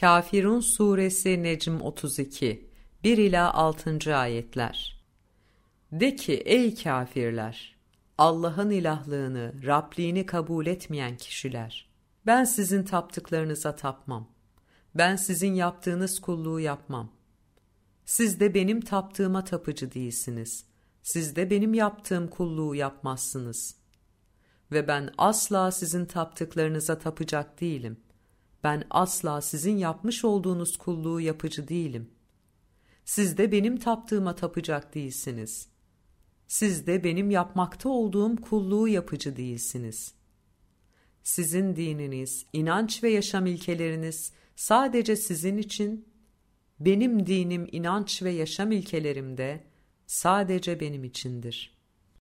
Kafirun Suresi Necm 32 1 ila 6. ayetler. De ki ey kafirler Allah'ın ilahlığını, Rabliğini kabul etmeyen kişiler ben sizin taptıklarınıza tapmam. Ben sizin yaptığınız kulluğu yapmam. Siz de benim taptığıma tapıcı değilsiniz. Siz de benim yaptığım kulluğu yapmazsınız. Ve ben asla sizin taptıklarınıza tapacak değilim. Ben asla sizin yapmış olduğunuz kulluğu yapıcı değilim. Siz de benim taptığıma tapacak değilsiniz. Siz de benim yapmakta olduğum kulluğu yapıcı değilsiniz. Sizin dininiz, inanç ve yaşam ilkeleriniz sadece sizin için, benim dinim, inanç ve yaşam ilkelerim de sadece benim içindir.